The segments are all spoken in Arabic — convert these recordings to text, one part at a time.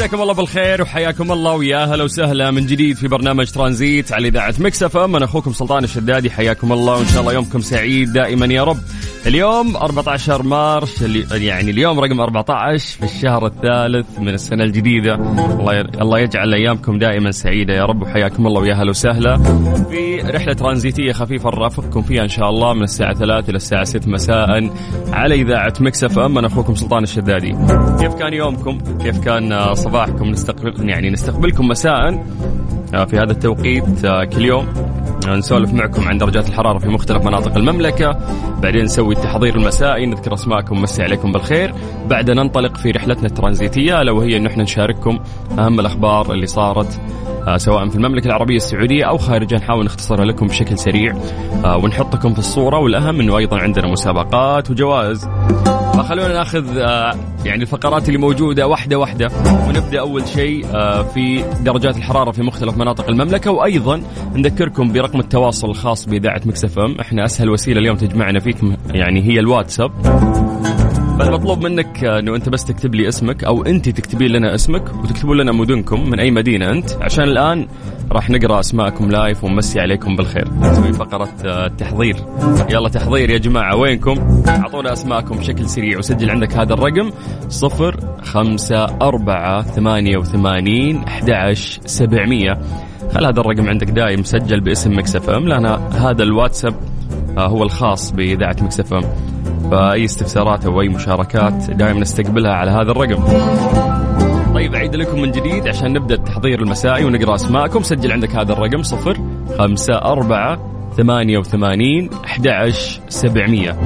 مساكم الله بالخير وحياكم الله ويا هلا وسهلا من جديد في برنامج ترانزيت على إذاعة Mix FM أنا أخوكم سلطان الشدادي حياكم الله وإن شاء الله يومكم سعيد دائما يا رب. اليوم 14 مارس يعني اليوم رقم 14 في الشهر الثالث من السنة الجديدة الله الله يجعل أيامكم دائما سعيدة يا رب وحياكم الله ويا هلا وسهلا في رحلة ترانزيتية خفيفة نرافقكم فيها إن شاء الله من الساعة 3 إلى الساعة 6 مساء على إذاعة Mix FM أنا أخوكم سلطان الشدادي. كيف كان يومكم؟ كيف كان آه، صباحكم. نستقبل يعني نستقبلكم مساء. آه، في هذا التوقيت آه، كل يوم آه، نسولف معكم عن درجات الحرارة في مختلف مناطق المملكة. بعدين نسوي التحضير المسائي نذكر أسماءكم نمسي عليكم بالخير. بعدها ننطلق في رحلتنا الترانزيتية ألا وهي أن إحنا نشارككم أهم الأخبار اللي صارت سواء في المملكة العربية السعودية أو خارجها نحاول نختصرها لكم بشكل سريع آه، ونحطكم في الصورة والأهم أنه أيضا عندنا مسابقات وجوائز. فخلونا نأخذ آه، يعني الفقرات اللي موجودة واحدة واحدة ونبدأ أول شيء آه، في درجات الحرارة في مختلف مناطق المملكة وأيضا نذكركم برقم التواصل الخاص بإذاعة مكسف إم. إحنا أسهل وسيلة اليوم تجمعنا فيكم يعني هي الواتساب. فالمطلوب منك آه، انه انت بس تكتب لي اسمك أو انت تكتبين لنا اسمك وتكتبوا لنا مدنكم من اي مدينة انت عشان الآن راح نقرأ أسماءكم live ونمسي عليكم بالخير. نسوي فقرة آه، تحضير. يلا تحضير يا جماعة وينكم؟ أعطونا أسماءكم بشكل سريع وسجل عندك هذا الرقم صفر خمسة أربعة ثمانية وثمانين أحد عشر سبعمية. خل هذا الرقم عندك دايم مسجل باسم Mix FM. لأن هذا الواتساب آه، هو الخاص بإذاعة Mix FM. فأي استفسارات أو أي مشاركات دائما نستقبلها على هذا الرقم. طيب أعيد لكم من جديد عشان نبدأ التحضير المسائي ونقرأ أسماءكم. سجل عندك هذا الرقم صفر خمسة أربعة ثمانية وثمانين أحد سبعمية.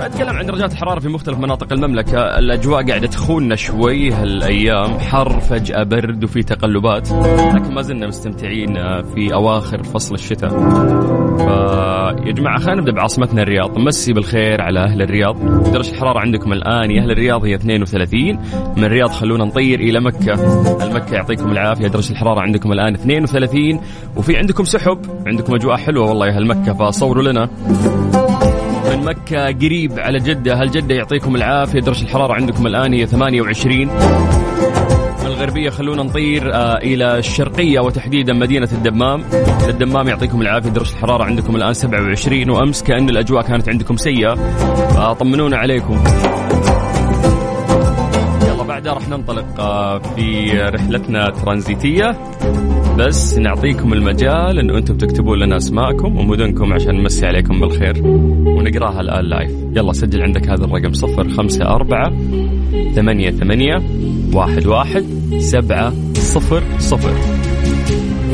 أتكلم عن درجات الحرارة في مختلف مناطق المملكة. الأجواء قاعدة تخوننا شوي هالأيام. حر فجأة برد وفي تقلبات. لكن ما زلنا مستمتعين آه، في أواخر فصل الشتاء. فيا جماعة خلينا نبدأ بعاصمتنا الرياض. نمسي بالخير على أهل الرياض. درجة الحرارة عندكم الآن يا أهل الرياض هي 32 من الرياض خلونا نطير إلى مكة. المكة يعطيكم العافية درجة الحرارة عندكم الآن 32 وفي عندكم سحب عندكم أجواء حلوة والله يا أهل مكة فصوروا لنا. من مكة قريب على جدة هل جدة يعطيكم العافية درجة الحرارة عندكم الآن هي 28 من الغربية خلونا نطير آه إلى الشرقية وتحديدا مدينة الدمام. الدمام يعطيكم العافية درجة الحرارة عندكم الآن 27 وأمس كأن الأجواء كانت عندكم سيئة. فطمنونا عليكم. بعدها راح ننطلق آه في رحلتنا ترانزيتية. بس نعطيكم المجال انه أنتم تكتبوا لنا أسماءكم ومدنكم عشان نمسي عليكم بالخير ونقراها الآن live يلا سجل عندك هذا الرقم صفر خمسة أربعة ثمانية ثمانية واحد واحد سبعة صفر صفر.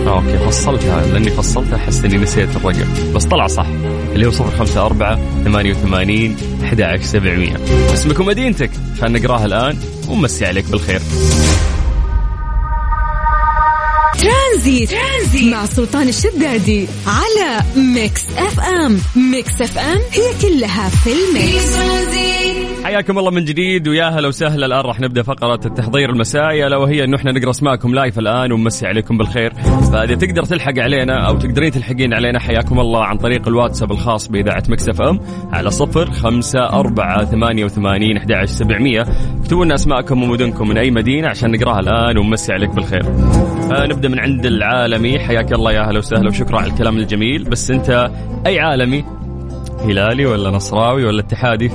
okay فصلتها. لأني فصلتها أحس إني نسيت الرقم. بس طلع صح. اللي هو صفر خمسة أربعة ثمانية وثمانين أحد عشر سبعمية. اسمك ومدينتك خلينا نقراها الآن ونمسي عليك بالخير. ترانزيت, ترانزيت. مع سلطان الشدادي على Mix FM. Mix FM هي كلها في ال mix. ترانزيت حياكم الله من جديد ويا هلا وسهلا. الآن راح نبدأ فقره التحضير المسائي الا وهي انه إحنا نقرأ أسماءكم live الآن ونمسي عليكم بالخير. فإذا تقدر تلحق علينا أو تقدرين تلحقين علينا حياكم الله عن طريق الواتساب الخاص بإذاعة مكسف إم على صفر خمسة أربعة ثمانية وثمانين أحد عشر سبعمية. اكتبوا لنا أسماءكم ومدنكم من أي مدينة عشان نقرأها الآن ونمسي عليك بالخير. نبدا من عند العالمي. حياك الله يا هلا وسهلا وشكرا على الكلام الجميل. بس أنت أي عالمي؟ هلالي ولا نصراوي ولا اتحادي؟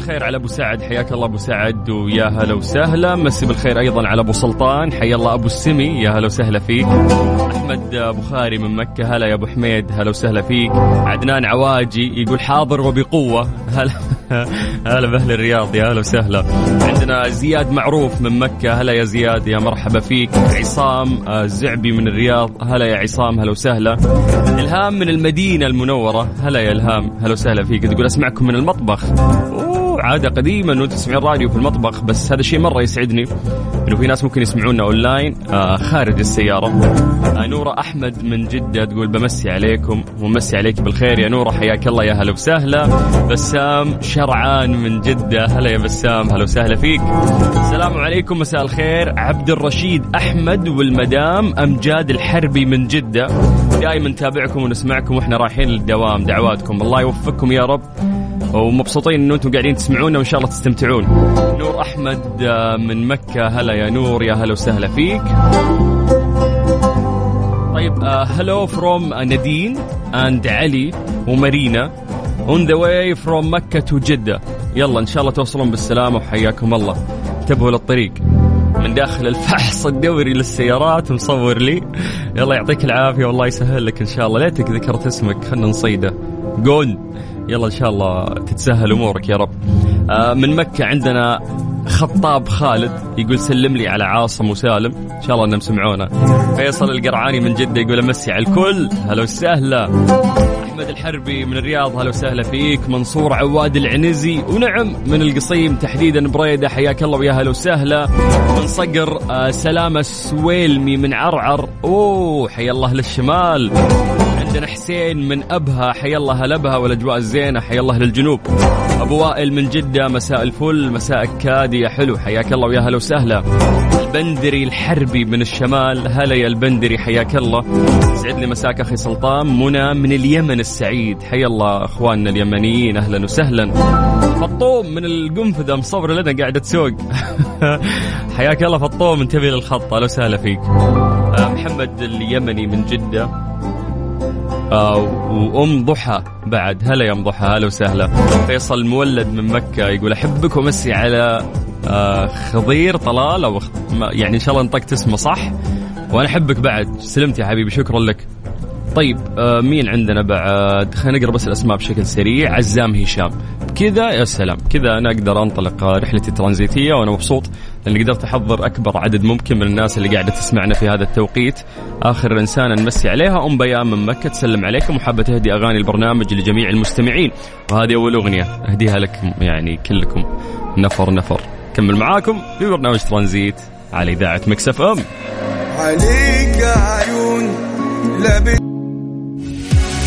بالخير على أبو سعد. حياك الله أبو سعد ويا هلا وسهلا. مسي بالخير أيضا على أبو سلطان. حيا الله أبو السمي يا هلا وسهلا فيك. أحمد بخاري من مكة هلا يا أبو حميد هلا وسهلا فيك. عدنان عواجي يقول حاضر وبقوة. هلا هلا بأهل الرياض يا هلا وسهلا. عندنا زياد معروف من مكة هلا يا زياد يا مرحبا فيك. عصام زعبي من الرياض هلا يا عصام هلا وسهلا. إلهام من المدينة المنورة هلا يا إلهام هلا وسهلا فيك. تقول أسمعكم من المطبخ. عادة قديمه انه تسمعين راديو في المطبخ بس هذا الشيء مرة يسعدني إنه في ناس ممكن يسمعونا أونلاين آه خارج السيارة. آه نورة أحمد من جدة تقول بمسي عليكم ومسي عليك بالخير. يا نورة حياك الله يا هلا وسهلا. بسام شرعان من جدة هلا يا بسام هلا وسهلا فيك. السلام عليكم مساء الخير. عبد الرشيد أحمد والمدام أمجاد الحربي من جدة. دائما نتابعكم ونسمعكم وإحنا رايحين للدوام دعواتكم. الله يوفقكم يا رب. ومبسوطين إنه أنتم قاعدين تسمعونا وإن شاء الله تستمتعون. نور أحمد آه، من مكة. هلا يا نور يا هلا وسهلا فيك. طيب hello from نادين and علي ومارينا on the way from مكة to جدة. يلا إن شاء الله توصلون بالسلامة وحياكم الله. انتبهوا للطريق. من داخل الفحص الدوري للسيارات مصور لي. يلا يعطيك العافية والله يسهل لك إن شاء الله. ليتك ذكرت اسمك خلنا نصيده. جون. يلا إن شاء الله تتسهل أمورك يا رب. آه من مكة عندنا خطاب خالد يقول سلم لي على عاصم وسالم. إن شاء الله إنهم سمعونا. فيصل القرعاني من جدة يقول أمسي على الكل. هلا وسهلا. أحمد الحربي من الرياض هلا وسهلا فيك. منصور عواد العنزي ونعم من القصيم تحديدا بريدة. حياك الله ويا هلا وسهلا. من صقر آه سلامة سويلمي من عرعر. أوه حيا الله للشمال. عندنا حسين من أبها حيا الله هلبها والأجواء الزينة حيا الله للجنوب. أبو وائل من جدة مساء الفل مساء كادي يا حلو حياك الله ويا هلا وسهلا. البندري الحربي من الشمال هلا يا البندري حياك الله. يسعد لي مساك أخي سلطان منى من اليمن السعيد حيا الله أخواننا اليمنيين أهلا وسهلا. فطوم من القنفذة مصور لنا قاعدة تسوق. حياك الله فطوم انتبه للخط أهلا وسهلا فيك. آه، محمد اليمني من جدة. آه وأم ضحى بعد. هلا يا أم ضحى هلا وسهلا. فيصل مولد من مكة يقول أحبك ومسي على آه خضير طلال أو يعني إن شاء الله نطقت اسمه صح؟ وأنا أحبك بعد. سلمت يا حبيبي شكرا لك. طيب آه مين عندنا بعد؟ خلينا نقرأ بس الأسماء بشكل سريع. عزام هشام. كذا يا سلام. كذا أنا أقدر أنطلق رحلتي الترانزيتية وأنا مبسوط لأني قدرت أحضر أكبر عدد ممكن من الناس اللي قاعدة تسمعنا في هذا التوقيت. آخر انسانه نمسي عليها أم بيان من مكة. تسلم عليكم وحابة تهدي أغاني البرنامج لجميع المستمعين. وهذه أول أغنية أهديها لكم يعني كلكم. نفر نفر. كمل معاكم في برنامج ترانزيت على إذاعة Mix FM. عليك عيون لابد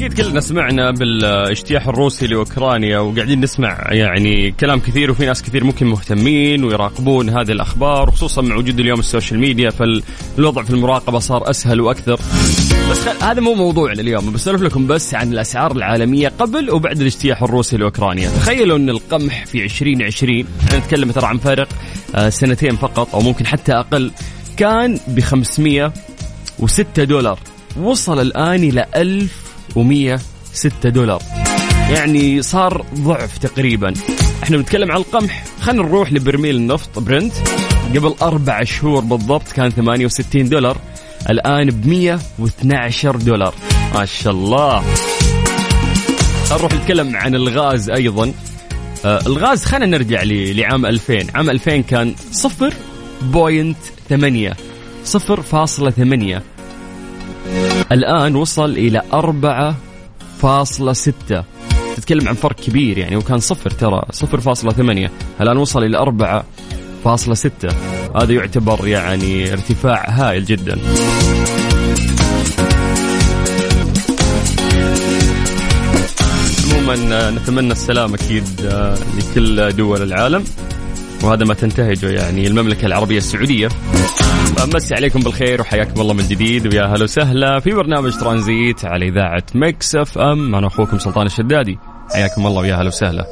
أكيد كلنا سمعنا بالاجتياح الروسي لأوكرانيا وقاعدين نسمع يعني كلام كثير وفي ناس كثير ممكن مهتمين ويراقبون هذه الأخبار وخصوصا مع وجود اليوم ال social media فالوضع في المراقبة صار أسهل وأكثر بس. هذا مو موضوعنا اليوم بسولف لكم بس عن الأسعار العالمية قبل وبعد الاجتياح الروسي لأوكرانيا تخيلوا إن القمح في 2020 إحنا نتكلم ترى عن فرق آه، سنتين فقط أو ممكن حتى أقل كان ب 506 دولار وصل الآن إلى 1106 دولار. يعني صار ضعف تقريبا. إحنا بنتكلم عن القمح. خلينا نروح لبرميل النفط برنت. قبل أربع شهور بالضبط كان 68 دولار. الآن ب 112 دولار. ما شاء الله. نروح نتكلم عن الغاز أيضا. آه الغاز خلينا نرجع لعام 2000 عام 2000 كان 0.8 0.8 الآن وصل إلى 4.6 تتكلم عن فرق كبير يعني وكان صفر ترى 0.8 الآن وصل إلى 4.6 هذا يعتبر يعني ارتفاع هائل جدا. عموما نتمنى السلام أكيد آه، لكل دول العالم. وهذا ما تنتهجه يعني المملكة العربية السعودية. فمسي عليكم بالخير وحياكم الله من جديد ويا هلا وسهلا في برنامج ترانزيت على إذاعة مكس أف أم. أنا أخوكم سلطان الشدادي. حياكم الله ويا هلا وسهلا.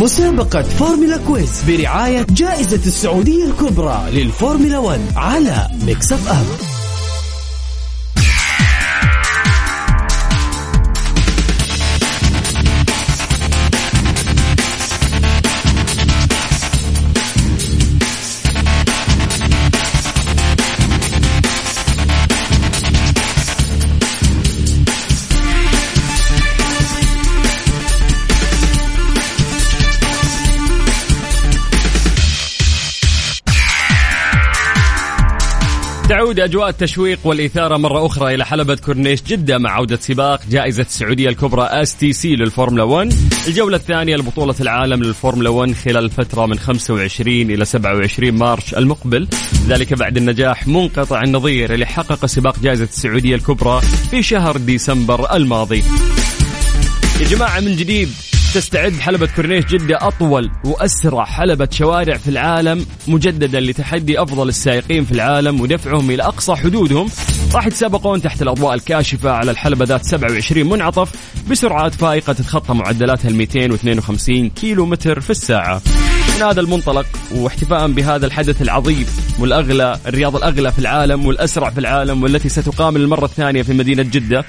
مسابقة فورمولا quiz برعاية جائزة السعودية الكبرى للفورمولا 1 على Mix F تعود أجواء التشويق والإثارة مرة أخرى إلى حلبة كورنيش جدة مع عودة سباق جائزة السعودية الكبرى STC للفورمولا 1 الجولة الثانية لبطولة العالم للفورمولا 1 خلال الفترة من 25 إلى 27 مارس المقبل. ذلك بعد النجاح منقطع النظير اللي حقق سباق جائزة السعودية الكبرى في شهر ديسمبر الماضي. يا جماعة من جديد تستعد حلبة كورنيش جدة أطول وأسرع حلبة شوارع في العالم مجددا لتحدي أفضل السائقين في العالم ودفعهم إلى أقصى حدودهم. راح يتسابقون تحت الأضواء الكاشفة على الحلبة ذات 27 منعطف بسرعات فائقة تتخطى معدلاتها ال 252 كيلو متر في الساعة. من هذا المنطلق واحتفاء بهذا الحدث العظيم والأغلى الرياضة الأغلى في العالم والأسرع في العالم والتي ستقام للمرة الثانية في مدينة جدة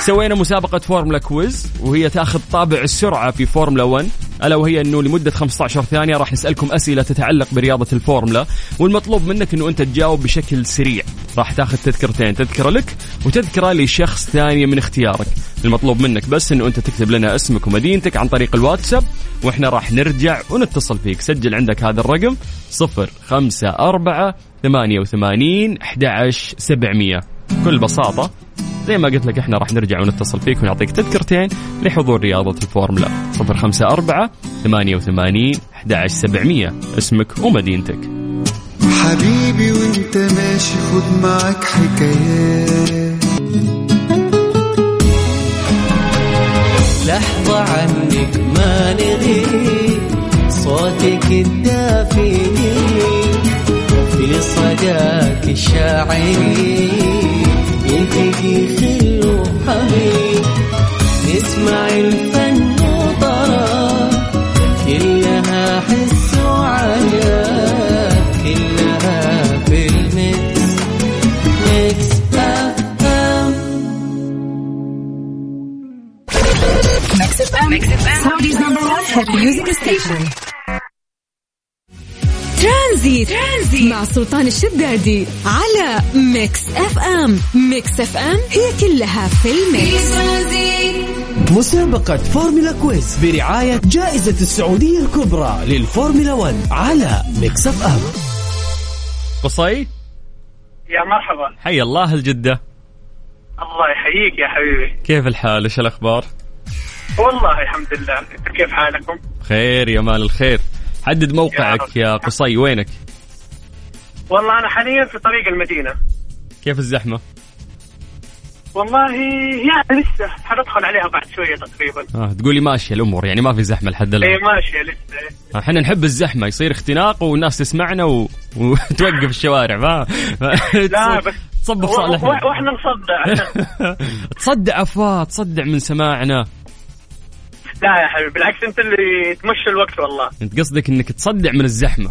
سوينا مسابقة فورمولا quiz وهي تأخذ طابع السرعة في فورمولا 1 ألا وهي أنه لمدة 15 ثانية راح نسألكم أسئلة تتعلق برياضة الفورمولا والمطلوب منك أنه أنت تجاوب بشكل سريع. راح تأخذ تذكرتين تذكرة لك وتذكرة لشخص ثاني من اختيارك. المطلوب منك بس أنه أنت تكتب لنا اسمك ومدينتك عن طريق الواتساب وإحنا راح نرجع ونتصل فيك. سجل عندك هذا الرقم 054 88 11 700 بكل بساطة زي ما قلت لك إحنا راح نرجع ونتصل فيك ونعطيك تذكرتين لحضور رياضة الفورمولا 054 88 11 700 اسمك ومدينتك. حبيبي وانت ماشي خد معاك حكايات. سلطان الشدادي على Mix FM. Mix FM هي كلها في ال mix. مسابقة فورمولا quiz برعاية جائزة السعودية الكبرى للفورمولا 1 على Mix FM. قصي؟ يا مرحبا. حي الله الجدة. الله يحييك يا حبيبي. كيف الحال؟ إيش الأخبار؟ والله الحمد لله. كيف حالكم؟ خير يا مال الخير. حدد موقعك يا قصي وينك؟ والله أنا حاليا في طريق المدينة. كيف الزحمة؟ والله يعني لسه حندخل عليها بعد شوية تقريبا. آه تقولي ماشية الأمور يعني ما في زحمة لحد الآن. اي ماشية لسه إحنا نحب الزحمة يصير اختناق والناس تسمعنا و... وتوقف الشوارع ما لا بس تصب و- صالح و- وإحنا نصدع. تصدع افواه تصدع من سماعنا. لا يا حبيبي بالعكس أنت اللي تمشي الوقت والله. أنت قصدك إنك تصدع من الزحمة.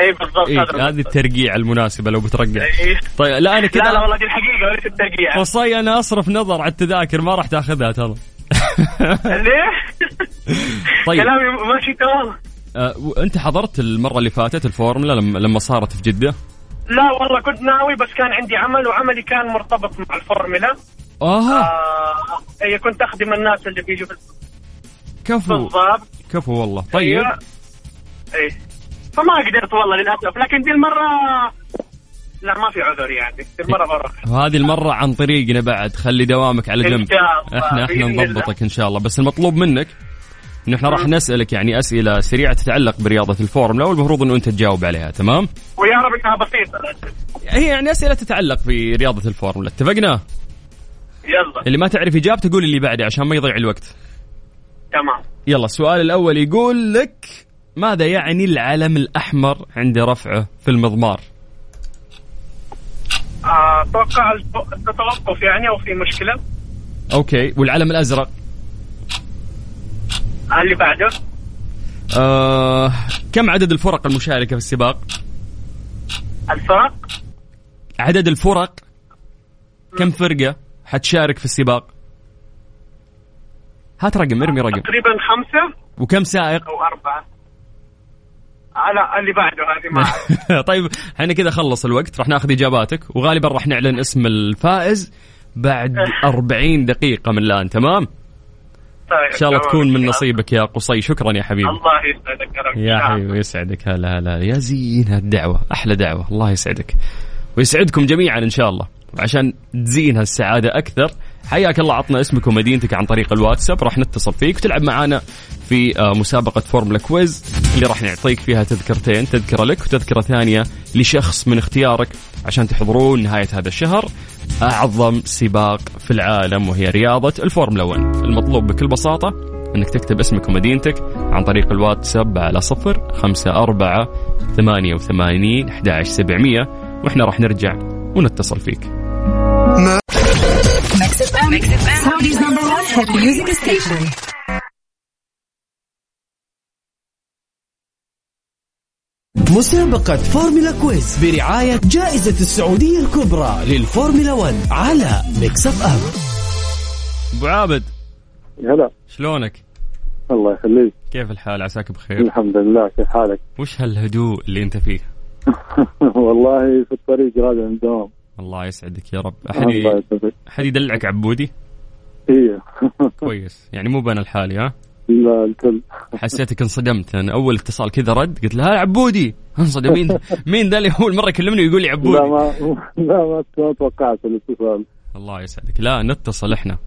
اي بالضبط إيه هذه. الترقيع المناسبة لو بترقع. إيه. طيب لا أنا كذا لا لا والله دي الحقيقة وليس الترقيع. قصي أنا أصرف نظر على التذاكر ما راح تأخذها ترى. ليه؟ طيب. كلامي ماشي تمام. آه، وانت حضرت المرة اللي فاتت الفورمولا لما لما صارت في جدة؟ لا والله كنت ناوي بس كان عندي عمل وعملي كان مرتبط مع الفورمولا. آها. آه هي كنت أخدم الناس اللي بيجوا في كفو. بالضبط. كفو والله. طيب. أيوة. إيه. فما قدرت والله للأسف لكن دي المرة لا ما في عذر يعني المرة بروح وهذه المرة عن طريقنا بعد خلي دوامك على جنب. إحنا إحنا. نضبطك إن شاء الله. بس المطلوب منك انه إحنا راح نسألك يعني أسئلة سريعة تتعلق برياضة الفورمولا والمفروض إنه أنت تجاوب عليها تمام؟ ويا رب إنها بسيطة. هي يعني أسئلة تتعلق برياضة الفورمولا اتفقنا؟ يلا. اللي ما تعرف اجابته قول اللي بعده عشان ما يضيع الوقت. تمام. يلا السؤال الأول يقول لك ماذا يعني العلم الأحمر عند رفعه في المضمار؟ أتوقع الت- التوقف يعني أو في مشكلة okay والعلم الأزرق اللي بعده آه كم عدد الفرق المشاركة في السباق؟ الفرق عدد الفرق كم فرقة حتشارك في السباق؟ هات رقم ارمي رقم تقريبا خمسة وكم سائق؟ أو أربعة على اللي بعده هذه ما. طيب إحنا كذا خلص الوقت راح ناخذ إجاباتك وغالبا راح نعلن اسم الفائز بعد 40 دقيقة من الآن تمام؟ طيب إن شاء الله. تكون من نصيبك يا قصي شكرا يا حبيبي الله يسعدك يا رب يا نعم. حبيبي يسعدك هلا هلا يا زين هالدعوة أحلى دعوة الله يسعدك ويسعدكم جميعا إن شاء الله وعشان تزين هالسعادة أكثر حياك الله عطنا اسمك ومدينتك عن طريق الواتساب راح نتصل فيك وتلعب معنا في آه، مسابقة فورمولا quiz اللي راح نعطيك فيها تذكرتين تذكرة لك وتذكرة ثانية لشخص من اختيارك عشان تحضرون نهاية هذا الشهر أعظم سباق في العالم وهي رياضة الفورمولا 1 المطلوب بكل بساطة إنك تكتب اسمك ومدينتك عن طريق الواتساب على صفر خمسة أربعة ثمانية وثمانين أحد سبعمية وإحنا راح نرجع ونتصل فيك. Saudi's number one hit music station. مسابقة فورمولا quiz برعاية جائزة السعودية الكبرى للفورمولا 1 على Mix FM أبو عابد هلا شلونك؟ الله يخليك كيف الحال عساك بخير؟ الحمد لله كيف حالك؟ وش هالهدوء اللي أنت فيه؟ والله في الطريق راجع من الدوام الله يسعدك يا رب. يسعدك. أحد يدلعك عبودي؟ إيه. كويس. يعني مو بأنا لحالي ها؟ لا الكل. حسيتك انصدمت. أنا أول اتصال كذا رد قلت له هلا عبودي. انصدم. مين مين ذا اللي أول مرة يكلمني ويقول لي هلا عبودي؟ ما لا ما توقعت الاتصال. الله يسعدك. لا نتصل إحنا.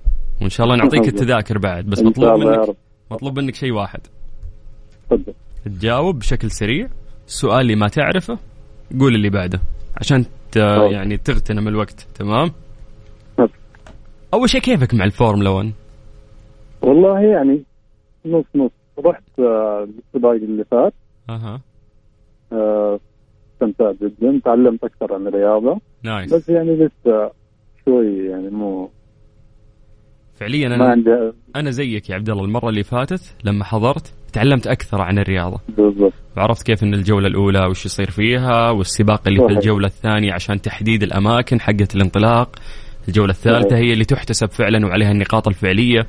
وإن شاء الله نعطيك التذاكر بعد بس مطلوب منك مطلوب منك شيء واحد. تفضل. تجاوب بشكل سريع. السؤال اللي ما تعرفه قول اللي بعده. عشان يعني تغتنم الوقت تمام. أول شيء كيفك مع الفورمولا 1 والله يعني نص نص. رحت آه، السباق اللي فات. أها. آه، استمتعت جدا. تعلمت أكثر عن الرياضة. نايس بس يعني لسه شوي يعني مو فعليا ما أنا عندي أنا زيك يا عبد الله. المرة اللي فاتت لما حضرت تعلمت أكثر عن الرياضة. بالضبط. وعرفت كيف إن الجولة الأولى وش يصير فيها والسباق اللي في صحيح. الجولة الثانية عشان تحديد الأماكن حقه الانطلاق. الجولة الثالثة صحيح. هي اللي تحتسب فعلا وعليها النقاط الفعلية.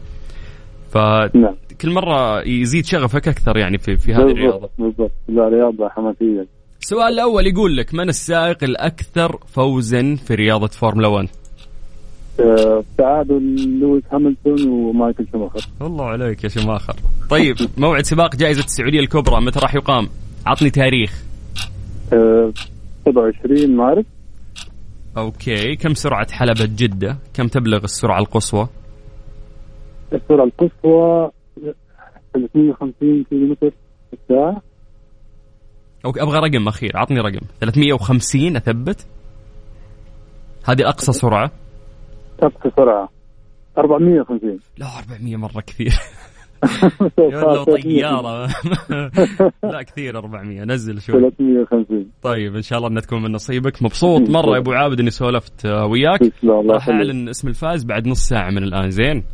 فكل نعم. مرة يزيد شغفك أكثر يعني في في هذه الرياضة. بالضبط. لا رياضة حماسية. السؤال الأول يقول لك من السائق الأكثر فوزا في رياضة فورمولا 1 آه، تعادل لويس هاملتون ومايكل شوماخر. الله عليك يا شوماخر طيب موعد سباق جائزة السعودية الكبرى متى راح يقام؟ عطني تاريخ. آه، 27 مارس. okay كم سرعة حلبة جدة؟ كم تبلغ السرعة القصوى؟ السرعة القصوى 350 كيلو متر في الساعة. okay أبغى رقم أخير عطني رقم. 350 أثبت؟ هذه أقصى سرعة. أقصى سرعة 450 لا 400 مرة كثير. يا لو طيارة. لا كثير 400 نزل شوي. 350 طيب إن شاء الله انها تكون من نصيبك. مبسوط مرة يا أبو عابد إني سولفت آه، وياك. راح أعلن اسم الفائز بعد نص ساعة من الآن. زين؟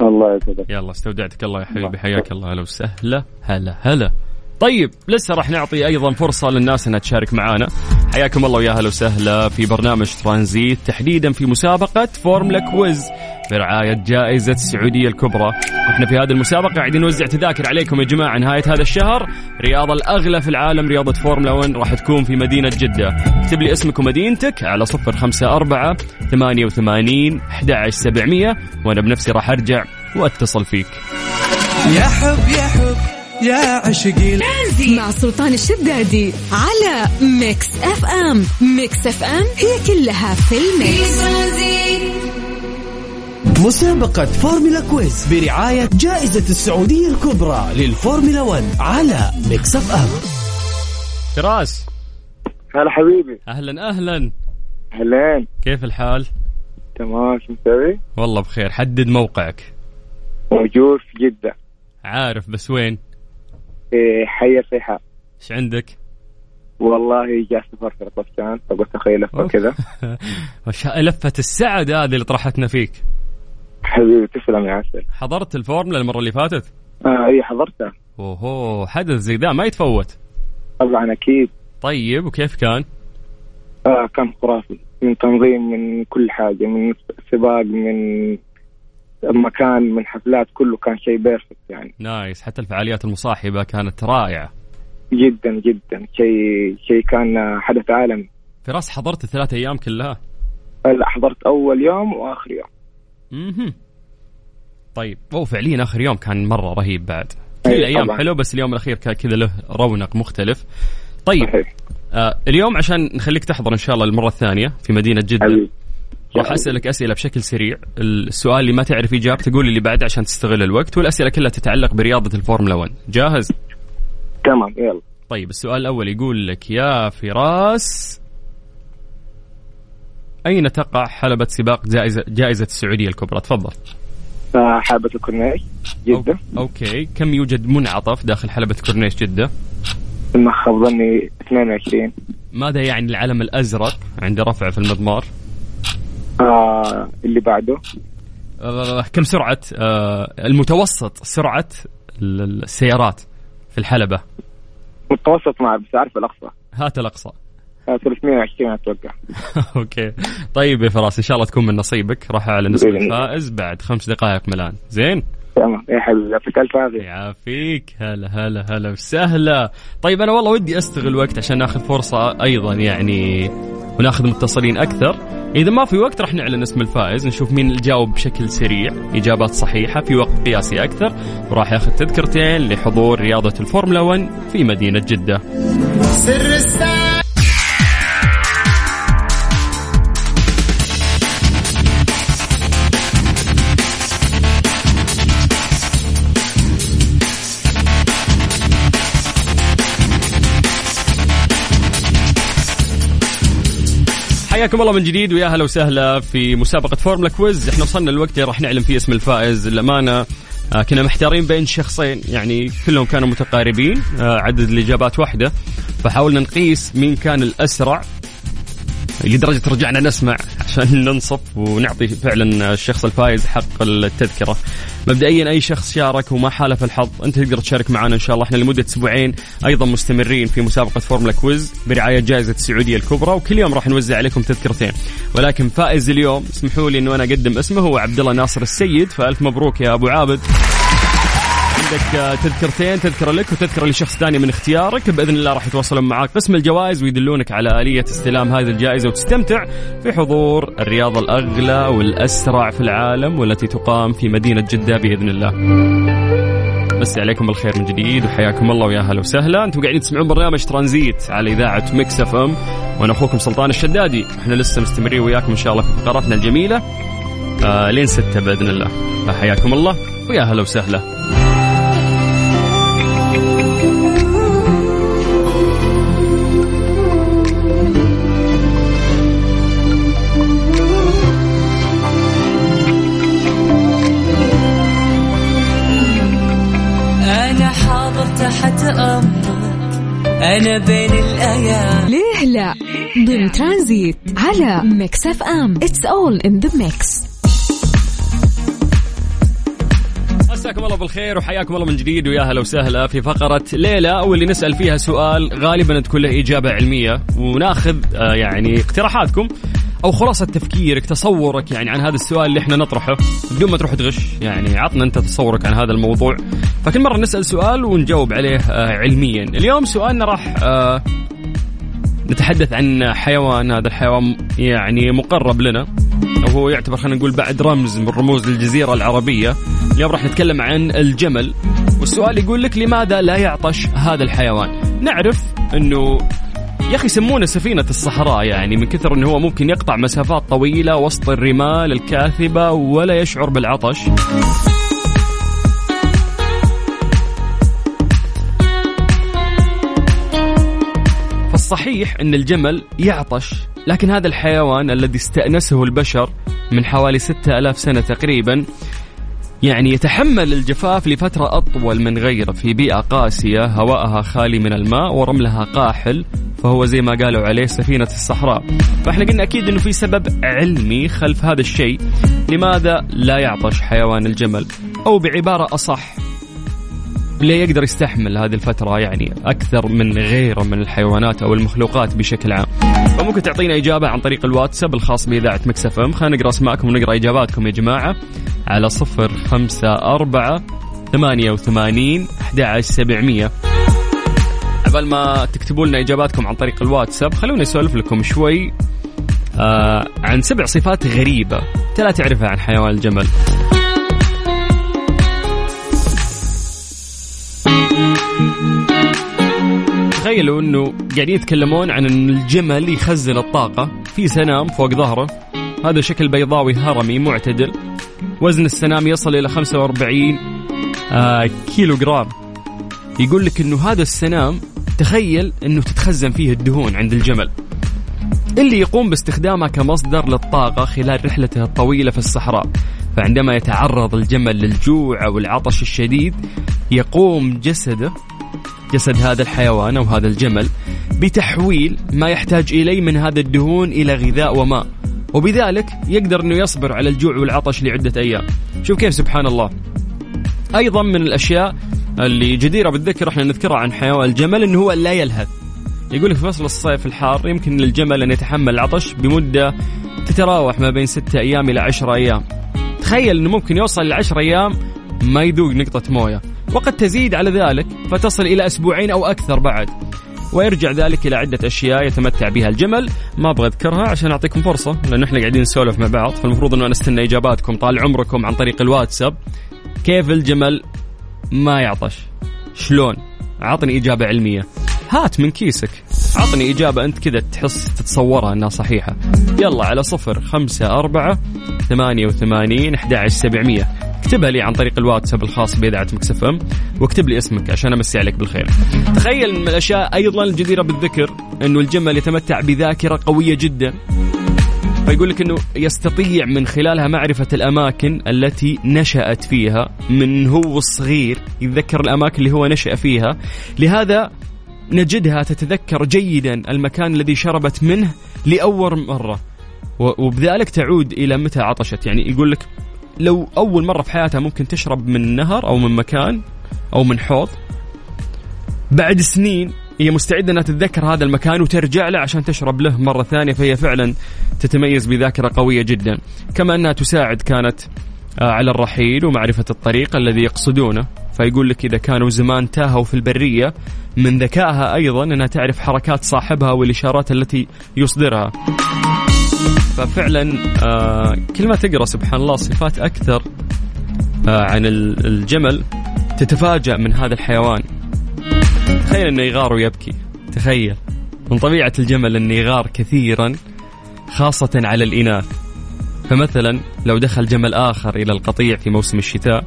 الله يسعدك. يلا استودعتك الله يا حبيبي. الله. حياك الله. هلا وسهلا. هلا هلا. طيب لسه راح نعطي أيضا فرصة للناس إنها تشارك معنا حياكم الله ويا هلا وسهلا في برنامج ترانزيت تحديدا في مسابقة فورمولا quiz برعاية جائزة السعودية الكبرى. إحنا في هذه المسابقة قاعدين نوزع تذاكر عليكم يا جماعة نهاية هذا الشهر. رياضه الأغلى في العالم رياضة فورمولا 1 راح تكون في مدينة جدة. اكتب لي اسمك ومدينتك على صفر خمسة أربعة ثمانية وثمانين أحد سبعمية وأنا بنفسي راح أرجع وأتصل فيك. يا حب يا حب. يا عشقي. مع سلطان الشدادي على Mix FM. Mix FM هي كلها في ال mix. مسابقة فورمولا quiz برعاية جائزة السعودية الكبرى للفورمولا 1 على Mix FM. فراس. هلا حبيبي. أهلا أهلا. أهلين. كيف الحال؟ تمام شو مسوي؟ والله بخير حدد موقعك. موجود في جدة. عارف بس وين؟ في حي الريحان إيش عندك؟ والله جاء سفر في الطفشان فقلت أخي لفه كذا. لفة السعد هذه اللي طرحتنا فيك. حبيبي تسلم يا عسل. حضرت الفورمولا المرة اللي فاتت؟ آه اي حضرتها. أوهو حدث زي ذا ما يتفوت. طبعا أكيد. طيب وكيف كان؟ آه كان خرافي. من تنظيم من كل حاجة من سباق من مكان من حفلات كله كان شيء perfect يعني. nice حتى الفعاليات المصاحبة كانت رائعة. جدا جدا. شيء شيء كان حدث عالمي. فراس حضرت الثلاث أيام كلها؟ لا حضرت أول يوم وآخر يوم. أها طيب. هو فعليا آخر يوم كان مرة رهيب بعد. كل أي الأيام. حلو بس اليوم الأخير كان كذا له رونق مختلف. طيب. صحيح. آه اليوم عشان نخليك تحضر إن شاء الله المرة الثانية في مدينة جدة. حبيبي. راح أسألك أسئلة بشكل سريع السؤال اللي ما تعرف إجابته قول اللي بعده عشان تستغل الوقت والأسئلة كلها تتعلق برياضة الفورمولا 1 جاهز تمام يلا طيب السؤال الأول يقول لك يا فراس أين تقع حلبة سباق جائزة جائزة السعودية الكبرى؟ تفضل. آه حلبة الكورنيش جدة okay، كم يوجد منعطف داخل حلبة كورنيش جدة؟ ما خاب ظني 22 ماذا يعني العلم الأزرق عند رفع في المضمار؟ آه اللي بعده. آه كم سرعة؟ آه المتوسط سرعة ال- السيارات في الحلبة؟ متوسط مع بس عارف الأقصى. هات الأقصى. آه 320 أتوقع. okay. طيب يا فراس إن شاء الله تكون من نصيبك. راح أعلن اسم. الفائز بعد خمس دقائق من الآن زين؟ تمام يا حبيبي يعطيك ألف عافية. يعافيك. هلا هلا هلا وسهلا. طيب أنا والله ودي أستغل وقت عشان ناخذ فرصة أيضا يعني وناخذ متصلين أكثر. إذا ما في وقت راح نعلن اسم الفائز نشوف مين اللي جاوب بشكل سريع. إجابات صحيحة في وقت قياسي أكثر. وراح ياخذ تذكرتين لحضور رياضة الفورمولا 1 في مدينة جدة. سر حياكم الله من جديد ويا هلا وسهلا في مسابقة فورمولا quiz. إحنا وصلنا الوقت اللي راح نعلن فيه اسم الفائز للأمانة. آه، كنا محتارين بين شخصين يعني كلهم كانوا متقاربين آه، عدد الإجابات واحدة. فحاولنا نقيس مين كان الأسرع لدرجة رجعنا نسمع عشان ننصف ونعطي فعلا الشخص الفايز حق التذكرة. مبدئيا أي شخص شارك وما حالف الحظ أنت تقدر تشارك معنا إن شاء الله. إحنا لمدة أسبوعين أيضا مستمرين في مسابقة فورمولا quiz برعاية جائزة السعودية الكبرى وكل يوم راح نوزع عليكم تذكرتين. ولكن فائز اليوم اسمحوا لي أنه أنا أقدم اسمه هو عبد الله ناصر السيد. فألف مبروك يا أبو عابد. عندك آه، تذكرتين تذكرة لك وتذكرة لشخص ثاني من اختيارك بإذن الله راح يتواصلون معك قسم الجوائز ويدلونك على آلية استلام هذه الجائزة وتستمتع في حضور الرياضة الأغلى والأسرع في العالم والتي تقام في مدينة جدة بإذن الله. مسي عليكم الخير من جديد وحياكم الله ويا هلا وسهلا. أنتم قاعدين تسمعون برنامج ترانزيت على إذاعة Mix FM. وأنا أخوكم سلطان الشدادي. إحنا لسه مستمرين وياكم إن شاء الله في فقراتنا الجميلة. آه لين ستة بإذن الله. فحياكم الله ويا هلا وسهلا. أنا بين الأيام. ليه لا؟ ضمن ترانزيت على Mix FM. It's all in the mix مساكم الله بالخير وحياكم الله من جديد ويا هلا وسهلا في فقرة ليلة واللي نسأل فيها سؤال غالبا تكون له إجابة علمية وناخذ آه، يعني اقتراحاتكم. أو خلاصة تفكيرك تصورك يعني عن هذا السؤال اللي إحنا نطرحه بدون ما تروح تغش. يعني عطنا أنت تصورك عن هذا الموضوع. فكل مرة نسأل سؤال ونجاوب عليه آه، علميا. اليوم سؤالنا راح آه، نتحدث عن حيوان. هذا الحيوان يعني مقرب لنا. أو هو يعتبر خلينا نقول بعد رمز من رموز الجزيرة العربية. اليوم راح نتكلم عن الجمل. والسؤال يقول لك لماذا لا يعطش هذا الحيوان؟ نعرف أنه يا أخي يسمونه سفينة الصحراء يعني من كثر انه هو ممكن يقطع مسافات طويلة وسط الرمال الكاثبة ولا يشعر بالعطش. فالصحيح إن الجمل يعطش لكن هذا الحيوان الذي استأنسه البشر من حوالي ستة ألاف سنة تقريبا يعني يتحمل الجفاف لفترة أطول من غيره في بيئة قاسية هواءها خالي من الماء ورملها قاحل فهو زي ما قالوا عليه سفينة الصحراء. فإحنا قلنا أكيد أنه في سبب علمي خلف هذا الشيء لماذا لا يعطش حيوان الجمل؟ أو بعبارة أصح ليه يقدر يستحمل هذه الفترة يعني أكثر من غيره من الحيوانات أو المخلوقات بشكل عام؟ فممكن تعطينا إجابة عن طريق الواتساب الخاص بإذاعة مكسف أم. خلينا نقرأ أسماءكم ونقرأ إجاباتكم يا جماعة. على صفر خمسة أربعة ثمانية وثمانين أحد سبعمية. قبل ما تكتبوا لنا إجاباتكم عن طريق الواتساب خلونا نسولف لكم شوي آه عن سبع صفات غريبة. أنت لا تعرفها عن حيوان الجمل. تخيلوا إنه قاعدين يتكلمون عن إن الجمل يخزن الطاقة في سنام فوق ظهره. هذا شكل بيضاوي هرمي معتدل. وزن السنام يصل إلى 45 آه كيلو جرام يقول لك إنه هذا السنام تخيل إنه تتخزن فيه الدهون عند الجمل. اللي يقوم باستخدامها كمصدر للطاقة خلال رحلته الطويلة في الصحراء. فعندما يتعرض الجمل للجوع أو العطش الشديد يقوم جسده جسد هذا الحيوان أو هذا الجمل بتحويل ما يحتاج إليه من هذا الدهون إلى غذاء وماء. وبذلك يقدر أنه يصبر على الجوع والعطش لعدة أيام. شوف كيف سبحان الله. أيضا من الأشياء اللي جديرة بالذكر إحنا نذكرها عن حيوان الجمل أنه هو لا يلهث. يقول في فصل الصيف الحار يمكن للجمل أن يتحمل العطش بمدة تتراوح ما بين ستة أيام إلى عشرة أيام. تخيل أنه ممكن يوصل لعشرة أيام ما يذوق نقطة موية. وقد تزيد على ذلك فتصل إلى أسبوعين أو أكثر بعد. ويرجع ذلك إلى عدة أشياء يتمتع بها الجمل. ما أبغى أذكرها عشان أعطيكم فرصة لأن إحنا قاعدين نسولف مع بعض. فالمفروض أنه أنا أستنى إجاباتكم طال عمركم عن طريق الواتساب. كيف الجمل ما يعطش؟ شلون؟ عطني إجابة علمية. هات من كيسك. عطني إجابة أنت كذا تحس تتصورها أنها صحيحة. يلا على صفر خمسة أربعة ثمانية وثمانين أحد سبعمية. اكتبها لي عن طريق الواتساب الخاص بإذاعة مكسف أم واكتب لي اسمك عشان أمسي عليك بالخير. تخيل من الأشياء أيضا الجديرة بالذكر أنه الجمل يتمتع بذاكرة قوية جدا. فيقول لك إنه يستطيع من خلالها معرفة الأماكن التي نشأت فيها من هو صغير يتذكر الأماكن اللي هو نشأ فيها. لهذا نجدها تتذكر جيدا المكان الذي شربت منه لأول مرة. وبذلك تعود إلى متى عطشت. يعني يقول لك لو أول مرة في حياتها ممكن تشرب من نهر أو من مكان أو من حوض بعد سنين هي مستعدة أنها تتذكر هذا المكان وترجع له عشان تشرب له مرة ثانية فهي فعلا تتميز بذاكرة قوية جدا. كما أنها تساعد كانت آه، على الرحيل ومعرفة الطريق الذي يقصدونه. فيقول لك إذا كانوا زمان تاهوا في البرية من ذكائها أيضا أنها تعرف حركات صاحبها والإشارات التي يصدرها. ففعلا آه كل ما تقرأ سبحان الله صفات أكثر آه عن الجمل تتفاجأ من هذا الحيوان. تخيل أنه يغار ويبكي. تخيل. من طبيعة الجمل أنه يغار كثيرا خاصة على الإناث. فمثلا لو دخل جمل آخر إلى القطيع في موسم الشتاء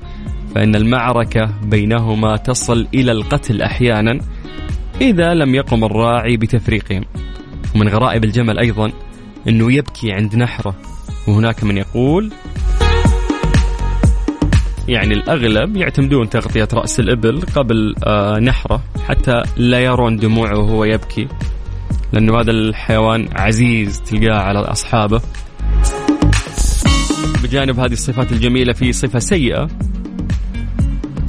فإن المعركة بينهما تصل إلى القتل أحيانا إذا لم يقم الراعي بتفريقهم. ومن غرائب الجمل أيضا أنه يبكي عند نحرة. وهناك من يقول يعني الأغلب يعتمدون تغطية رأس الإبل قبل آه نحرة حتى لا يرون دموعه وهو يبكي لأنه هذا الحيوان عزيز تلقاه على أصحابه. بجانب هذه الصفات الجميلة في صفة سيئة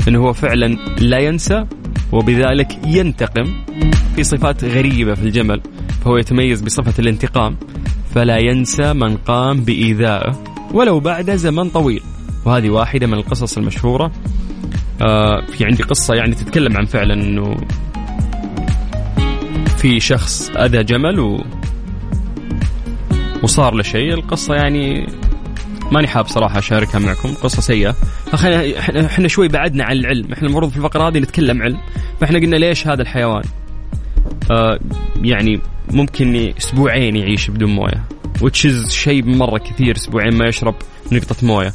أنه هو فعلا لا ينسى وبذلك ينتقم في صفات غريبة في الجمل فهو يتميز بصفة الانتقام. فلا ينسى من قام بإيذائه ولو بعد زمن طويل. وهذه واحدة من القصص المشهورة. آه في عندي قصة يعني تتكلم عن فعلا أنه في شخص أذى جمل و وصار له شيء. القصة يعني ماني حاب صراحة أشاركها معكم. قصة سيئة. فخلينا إحنا شوي بعدنا عن العلم. إحنا المفروض في الفقرة هذه نتكلم علم. فإحنا قلنا ليش هذا الحيوان؟ يعني ممكن أسبوعين يعيش بدون موية. is شيء مرة كثير أسبوعين ما يشرب نقطة موية.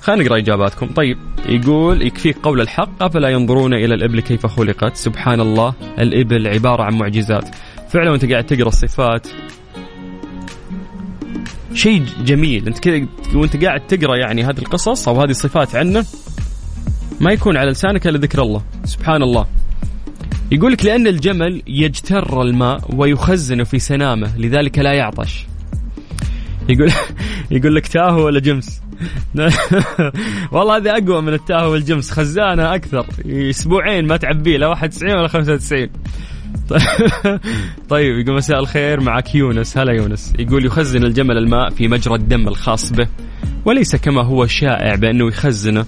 خلينا نقرأ إجاباتكم. طيب يقول يكفيك قول الحق أفلا ينظرون إلى الإبل كيف خلقت؟ سبحان الله الإبل عبارة عن معجزات. فعلا وأنت قاعد تقرأ الصفات. شيء جميل. أنت كذا وأنت قاعد تقرأ يعني هذه القصص أو هذه الصفات عنه ما يكون على لسانك إلا ذكر الله. سبحان الله. يقول لك لأن الجمل يجتر الماء ويخزنه في سنامه لذلك لا يعطش. يقول يقول لك تاهو ولا جمس؟ والله هذه أقوى من التاهو والجمس خزانة أكثر. أسبوعين ما تعبيه لا 91 ولا 95 طيب يقول مساء الخير معك يونس. هلا يونس. يقول يخزن الجمل الماء في مجرى الدم الخاص به وليس كما هو شائع بأنه يخزنه.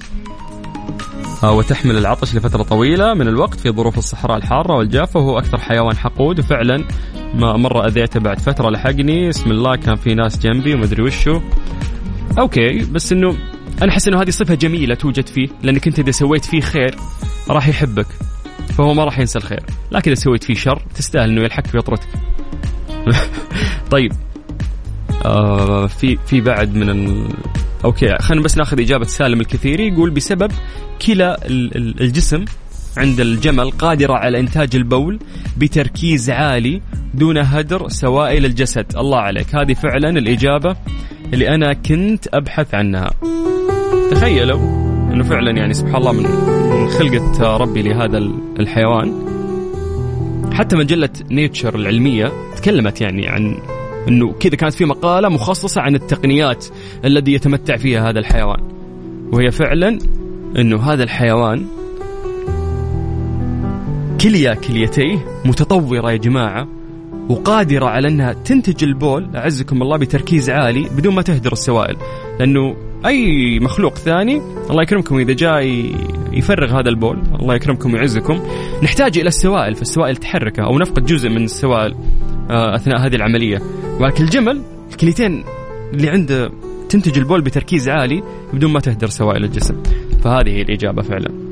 وتحمل العطش لفترة طويلة من الوقت في ظروف الصحراء الحارة والجافة وهو أكثر حيوان حقود. وفعلا ما مرة أذيته بعد فترة لحقني. اسم الله كان في ناس جنبي ومدري وشو. okay بس إنه أنا أحس إنه هذه صفة جميلة توجد فيه لأنك أنت إذا سويت فيه خير راح يحبك فهو ما راح ينسى الخير. لكن إذا سويت فيه شر تستاهل إنه يلحق في طيب آه في في بعد من. okay خلينا بس ناخذ إجابة سالم الكثيري. يقول بسبب كلى الجسم عند الجمل قادرة على إنتاج البول بتركيز عالي دون هدر سوائل الجسد. الله عليك. هذه فعلا الإجابة اللي أنا كنت أبحث عنها. تخيلوا أنه فعلا يعني سبحان الله من خلقة ربي لهذا الحيوان. حتى مجلة نيتشر العلمية تكلمت يعني عن إنه كذا كانت في مقالة مخصصة عن التقنيات الذي يتمتع فيها هذا الحيوان. وهي فعلا إنه هذا الحيوان كلية كليتيه متطورة يا جماعة وقادرة على أنها تنتج البول أعزكم الله بتركيز عالي بدون ما تهدر السوائل. لأنه أي مخلوق ثاني الله يكرمكم إذا جاء يفرغ هذا البول الله يكرمكم ويعزكم. نحتاج إلى السوائل فالسوائل تحركه أو نفقد جزء من السوائل. آه، أثناء هذه العملية. ولكن الجمل الكليتين اللي عنده تنتج البول بتركيز عالي بدون ما تهدر سوائل الجسم. فهذه هي الإجابة فعلا.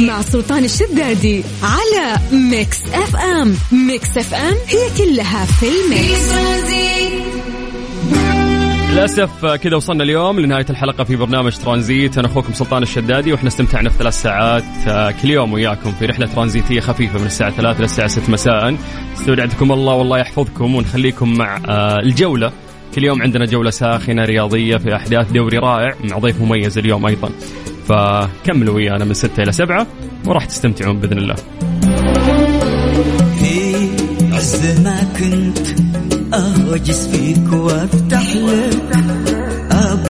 مع سلطان الشدادي على Mix FM. Mix FM هي كلها في ال mix. للأسف كذا وصلنا اليوم لنهاية الحلقة في برنامج ترانزيت. أنا أخوكم سلطان الشدادي وإحنا استمتعنا في ثلاث ساعات آه، كل يوم وياكم في رحلة ترانزيتية خفيفة من الساعة 3 للساعه 6 مساء. استودعتكم الله والله يحفظكم ونخليكم مع آه، الجولة. كل يوم عندنا جولة ساخنة رياضية في أحداث دوري رائع مع ضيف مميز اليوم أيضا. فكملوا ويانا من 6 إلى 7 وراح تستمتعون بإذن الله. في عز ما كنت أهوجس فيك وافتح لك. أه،